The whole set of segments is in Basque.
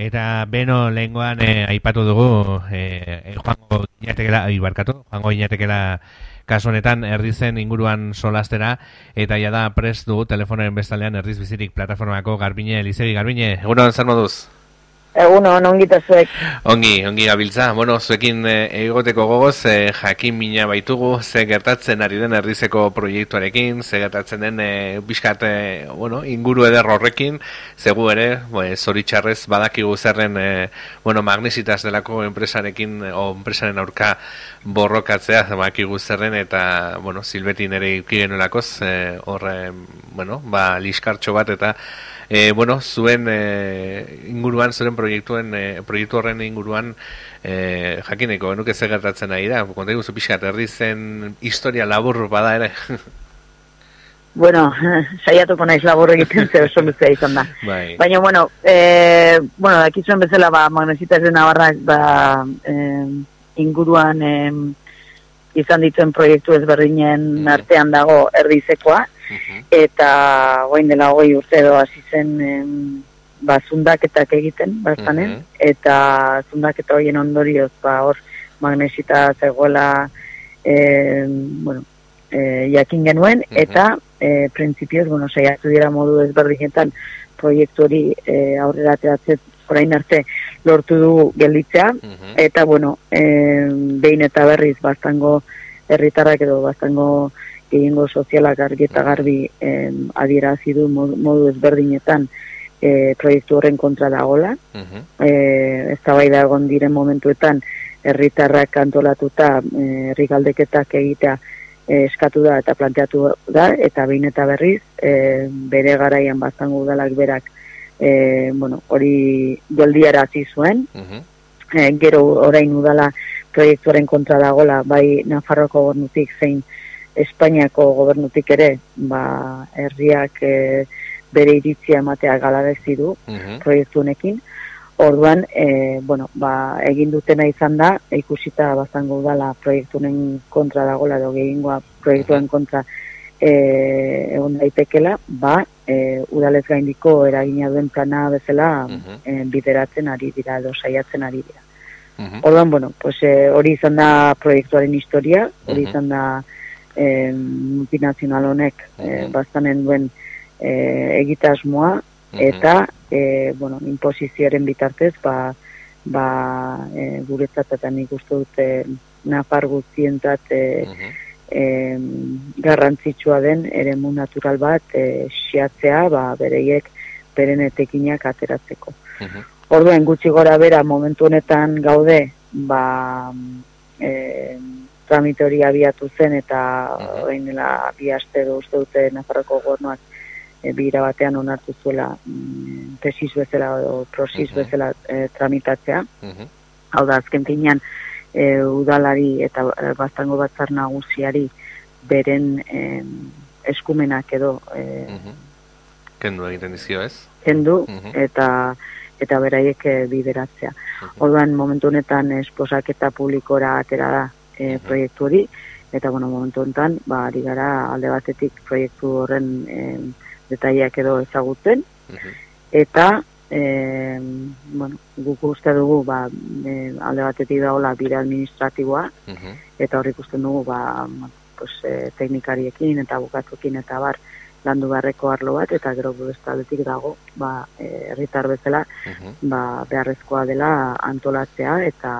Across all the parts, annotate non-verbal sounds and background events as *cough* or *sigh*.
Eta beno lehengoan e, aipatu dugu e, joango inatekela, ibarkatu, joango inatekela kasu honetan erdizen inguruan solastera eta ja da prest dugu telefonoen bestalean erdiz bizirik plataformako Garbine Elizegi Garbine. Egunon zer moduz? Egun hon, ongita zuek. Ongi, ongi gabiltza. Bueno, zuekin eh, egoteko gogoz, eh, jakin mina baitugu, ze gertatzen ari den erdizeko proiektuarekin, ze gertatzen den eh, bizkat, bueno, inguru eder horrekin, zegu ere, eh, zoritxarrez badakigu zerren, eh, bueno, magnesitas delako enpresarekin, o enpresaren aurka borrokatzea, badakigu zerren, eta, bueno, silbetin ere ikigen olakoz, eh, horre, bueno, ba, liskartxo bat, eta, E, bueno, zuen e, inguruan, zuen proiektuen, e, proiektu horren inguruan e, jakineko, nuke ze gertatzen nahi da, konta iguzu pixat, erdi zen historia labur bada ere. *laughs* bueno, *laughs* saiatuko naiz labur egiten ze oso luzea izan da. Bai. Baina, bueno, e, bueno, daki zuen bezala, ba, magnesita ez dena barrak, ba, e, inguruan e, izan dituen proiektu ezberdinen mm. artean dago erdizekoa, eta goin dela goi urte edo hasi zen em, ba, zundaketak egiten, bastanen, eta zundaketa horien ondorioz, ba, hor magnesita zegoela e, bueno, e, jakin genuen, eta e, printzipioz, bueno, saiatu dira modu ezberdinetan proiektu hori e, aurrera teatzet orain arte lortu du gelditzea, eta bueno, e, behin eta berriz bastango herritarrak edo bastango gehiengo sozialak argi eta garbi eh, adierazi du modu ezberdinetan eh, proiektu horren kontra dagola. Uh -huh. eh, ez da egon diren momentuetan herritarrak antolatuta herri galdeketak egitea eskatu da eta planteatu da eta behin eta berriz e, bere garaian bazango udalak berak e, bueno, hori goldiara zuen uh gero orain udala proiektuaren kontra dagola bai Nafarroko gornutik zein Espainiako gobernutik ere, ba, herriak e, bere iritzia ematea galarezi du uh proiektu honekin. Orduan, e, bueno, ba, egin dutena izan da, ikusita bazango dala proiektu kontra dagola, edo gehiengoa proiektuen kontra e, egon daitekela, ba, e, udalez gaindiko eragina duen plana bezala e, bideratzen ari dira, edo saiatzen ari dira. Orduan, bueno, pues, hori izan da proiektuaren historia, hori izan da e, multinazional honek e, bastanen duen e, egitasmoa eta e, bueno, imposizioaren bitartez ba, ba e, guretzat eta nik uste dute nafar guztientzat e, e, garrantzitsua den eremu natural bat e, siatzea ba, bereiek beren etekinak ateratzeko. Orduen gutxi gora bera momentu honetan gaude ba, e, tramite hori abiatu zen eta orain dela bi aste edo uste dute Nafarroko gobernuak e, bira batean onartu zuela mm, tesis bezala edo prosis bezala e, tramitatzea. Hau da azken finean e, udalari eta e, bastango batzar nagusiari beren e, eskumenak edo e, kendu egiten dizio, ez? Kendu eta eta beraiek bideratzea. Orduan momentu honetan esposaketa publikora atera da e, proiektu hori, eta bueno, momentu enten, ba, ari gara alde batetik proiektu horren e, detaileak edo ezagutzen, eta e, bueno, guk uste dugu ba, e, alde batetik dagoela bide administratiboa, eta hor ikusten dugu ba, pues, e, teknikariekin eta bukatukin eta bar landu beharreko arlo bat, eta gero bestaldetik dago ba, herritar bezala ba, beharrezkoa dela antolatzea eta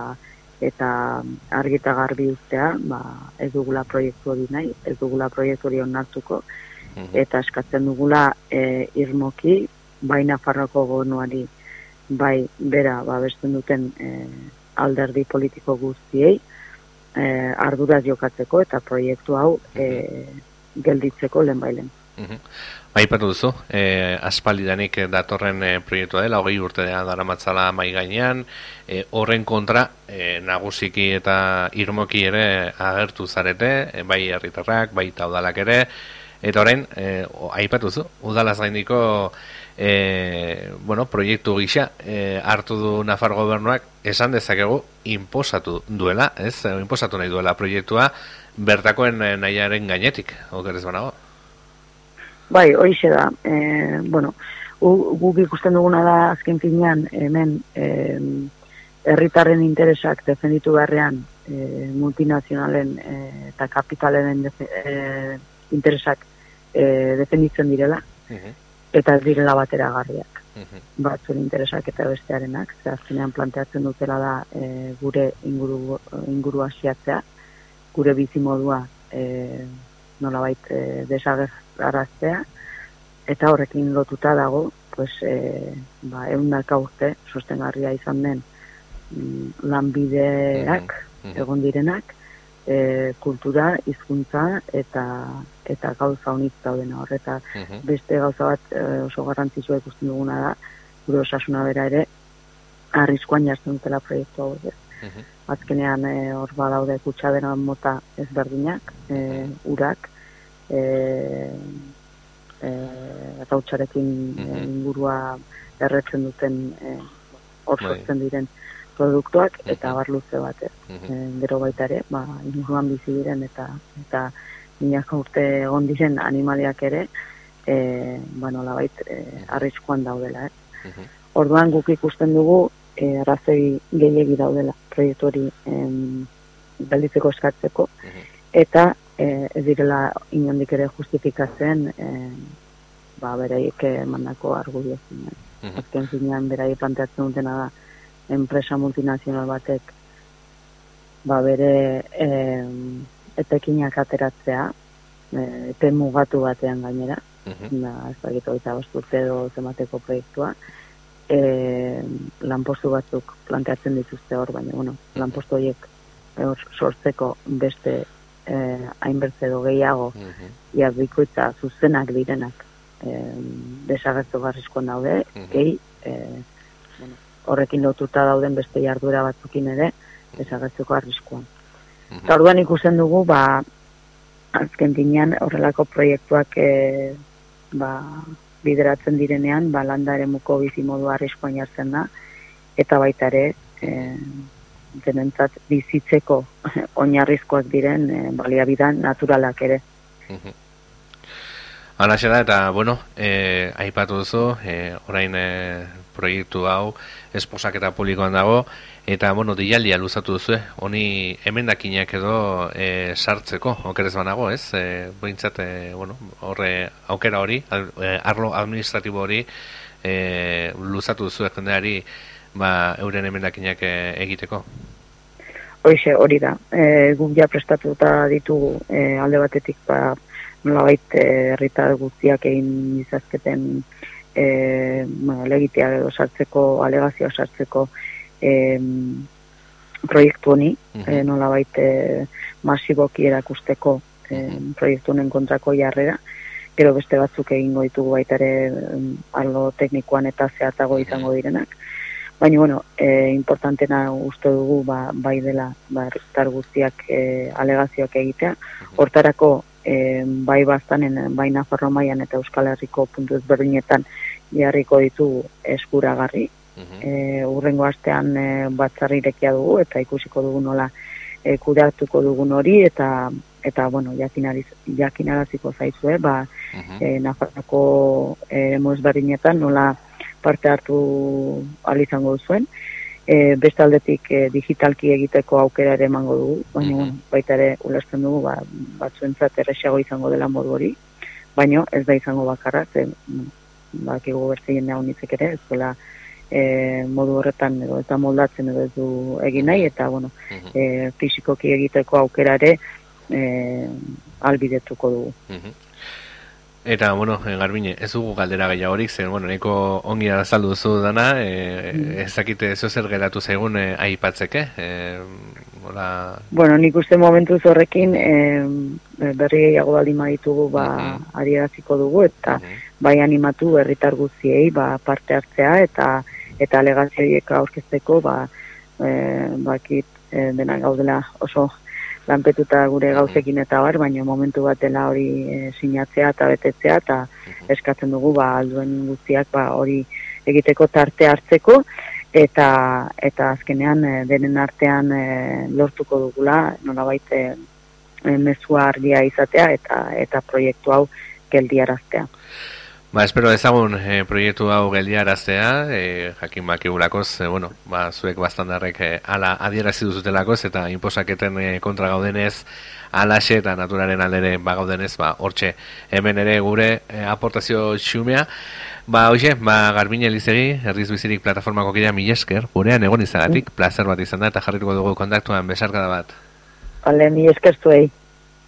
eta argita garbi ustea, ba, ez dugula proiektu hori nahi, ez dugula proiektu hori onartuko, mhm. eta eskatzen dugula e, irmoki, baina farroko gonuari, bai, bera, ba, besten duten e, alderdi politiko guztiei, e, arduraz jokatzeko, eta proiektu hau e, gelditzeko lehen Mhm. Aipatu duzu, e, aspaldidanik datorren e, proiektua dela, hogei urte dara matzala mai gainean, e, horren kontra e, nagusiki eta irmoki ere agertu zarete, e, bai herritarrak, bai taudalak ere, eta horren, e, aipatu duzu, udalaz gaindiko e, bueno, proiektu gisa e, hartu du Nafar gobernuak, esan dezakegu, imposatu duela, ez? Imposatu nahi duela proiektua, bertakoen nahiaren gainetik, okerez banago? Bai, horixe da. E, bueno, guk ikusten duguna da azken finean hemen herritarren interesak defenditu beharrean e, multinazionalen e, eta kapitalen e, interesak e, defenditzen direla mhm. eta ez direla batera garriak mhm. batzuen interesak eta bestearenak ze azkenean planteatzen dutela da e, gure inguru, inguru asiatzea gure bizimodua e, nolabait e, desagerraztea eta horrekin lotuta dago pues, e, ba, eundaka urte sostengarria izan den mm, lanbideak mm egon direnak e, kultura, hizkuntza eta eta gauza honitz dauden hor eta beste gauza bat e, oso garrantzitsua ikusten duguna da gure osasuna bera ere arriskoan jartzen dutela proiektu hau ez. Azkenean e, hor badaude kutsa dena mota ezberdinak, e, urak, e, eh gautxarekin mm ingurua erretzen duten eh hor sortzen diren produktuak eta bar luze bat ez. gero baita ere, ba, inguruan bizi diren eta eta milaka urte egon diren animaliak ere eh ba nolabait eh arriskuan daudela, eh. Orduan guk ikusten dugu eh arrazoi gehiegi daudela proiektu hori galditzeko eskatzeko. Eta e, ez direla inondik ere justifikatzen e, ba, beraiek emandako argudio zinen. Mm Azken zinean beraiek planteatzen dutena da enpresa multinazional batek ba, bere e, etekinak ateratzea e, epe mugatu batean gainera. Mm -hmm. da, ez da gitu eta edo zemateko proiektua e, lanpostu batzuk planteatzen dituzte hor, baina bueno, lanpostu horiek sortzeko beste eh, hainbertze edo gehiago, mm -hmm. bikoitza zuzenak direnak eh, desagertu garrizkoan daude, mm gehi, eh, bueno, horrekin lotuta dauden beste jarduera batzukin ere, desagertuko arriskoan. Mm -hmm. orduan ikusten dugu, ba, azken dinean horrelako proiektuak e, ba, bideratzen direnean, ba, landa ere muko bizimodu arriskoan jartzen da, eta baita ere, e, denentzat bizitzeko *laughs* oinarrizkoak diren e, baliabidan naturalak ere. Hala da, eta, bueno, e, aipatu duzu, e, orain e, proiektu hau, esposak eta publikoan dago, eta, bueno, dialdia luzatu duzu, honi emendakinak edo e, sartzeko, okerez banago, ez? E, Bointzat, e, bueno, horre, aukera hori, arlo administratibo hori, e, luzatu duzu ekendeari, ba, euren emendakinak eh, egiteko? Hoxe, hori da. E, guk ja prestatuta ditugu e, alde batetik ba, nola baita herritar guztiak egin izazketen e, bueno, legitea edo sartzeko, alegazioa sartzeko e, proiektu honi, uh -huh. e, nola baita masiboki erakusteko e, proiektu honen kontrako jarrera, gero beste batzuk egingo ditugu baita ere arlo teknikoan eta zehatzago izango direnak. Baina bueno, e, importantena uste dugu ba, bai dela ba, guztiak e, alegazioak egitea. Hortarako e, bai bastanen, bai Nafarro Maian eta Euskal Herriko puntu ezberdinetan jarriko ditu eskuragarri. E, urrengo astean e, batzarrirekia dugu eta ikusiko dugu nola e, kudeatuko dugun hori eta eta bueno, jakinaraziko zaizue, ba, uh -huh. e, Nafarroko e, nola parte hartu izango zuen. E, beste aldetik e, digitalki egiteko aukera ere emango dugu, baina mm baita ere ulertzen dugu ba, batzuentzat erresago izango dela modu hori, baina ez da izango bakarra, ze bakigu bertze jendea unitzek ere, ez dela e, modu horretan edo eta moldatzen edo ez du egin nahi, eta bueno, mm -hmm. fizikoki egiteko aukera ere e, albidetuko dugu. Mm Eta, bueno, eh, Garbine, ez dugu galdera gehiagorik, zen, bueno, neko ongi azaldu zu dana, e, ezakite zo zer geratu zaigun e, aipatzeke. E, hola... Bueno, nik uste momentu horrekin e, berri gehiago baldin maitugu ba, mm -hmm. dugu, eta mm bai animatu herritar guztiei ba, parte hartzea, eta eta alegazioiek aurkezteko, ba, e, bakit e, dena gaudela oso lanpetuta gure gauzekin eta bar, baina momentu batela hori e, sinatzea eta betetzea eta eskatzen dugu ba alduen guztiak ba hori egiteko tarte hartzeko. Eta eta azkenean e, denen artean e, lortuko dugula nolabait e, mezua argia izatea eta eta proiektu hau geldiaraztea. Ba, espero ezagun e, proiektu hau geldiaraztea, e, jakin makigulakoz, e, bueno, ba, zuek bastandarrek e, ala adierazi duzutelakoz, eta inposaketen e, kontra gaudenez, alaxe eta naturaren aldere ba, gaudenez, ba, hortxe, hemen ere gure e, aportazio txumea. Ba, hoxe, ba, garbine elizegi, erriz bizirik plataformako kidea mi esker, gurean egon izagatik, mm. placer bat izan da, eta jarrituko dugu kontaktuan besarkada bat. Bale, mi eskertu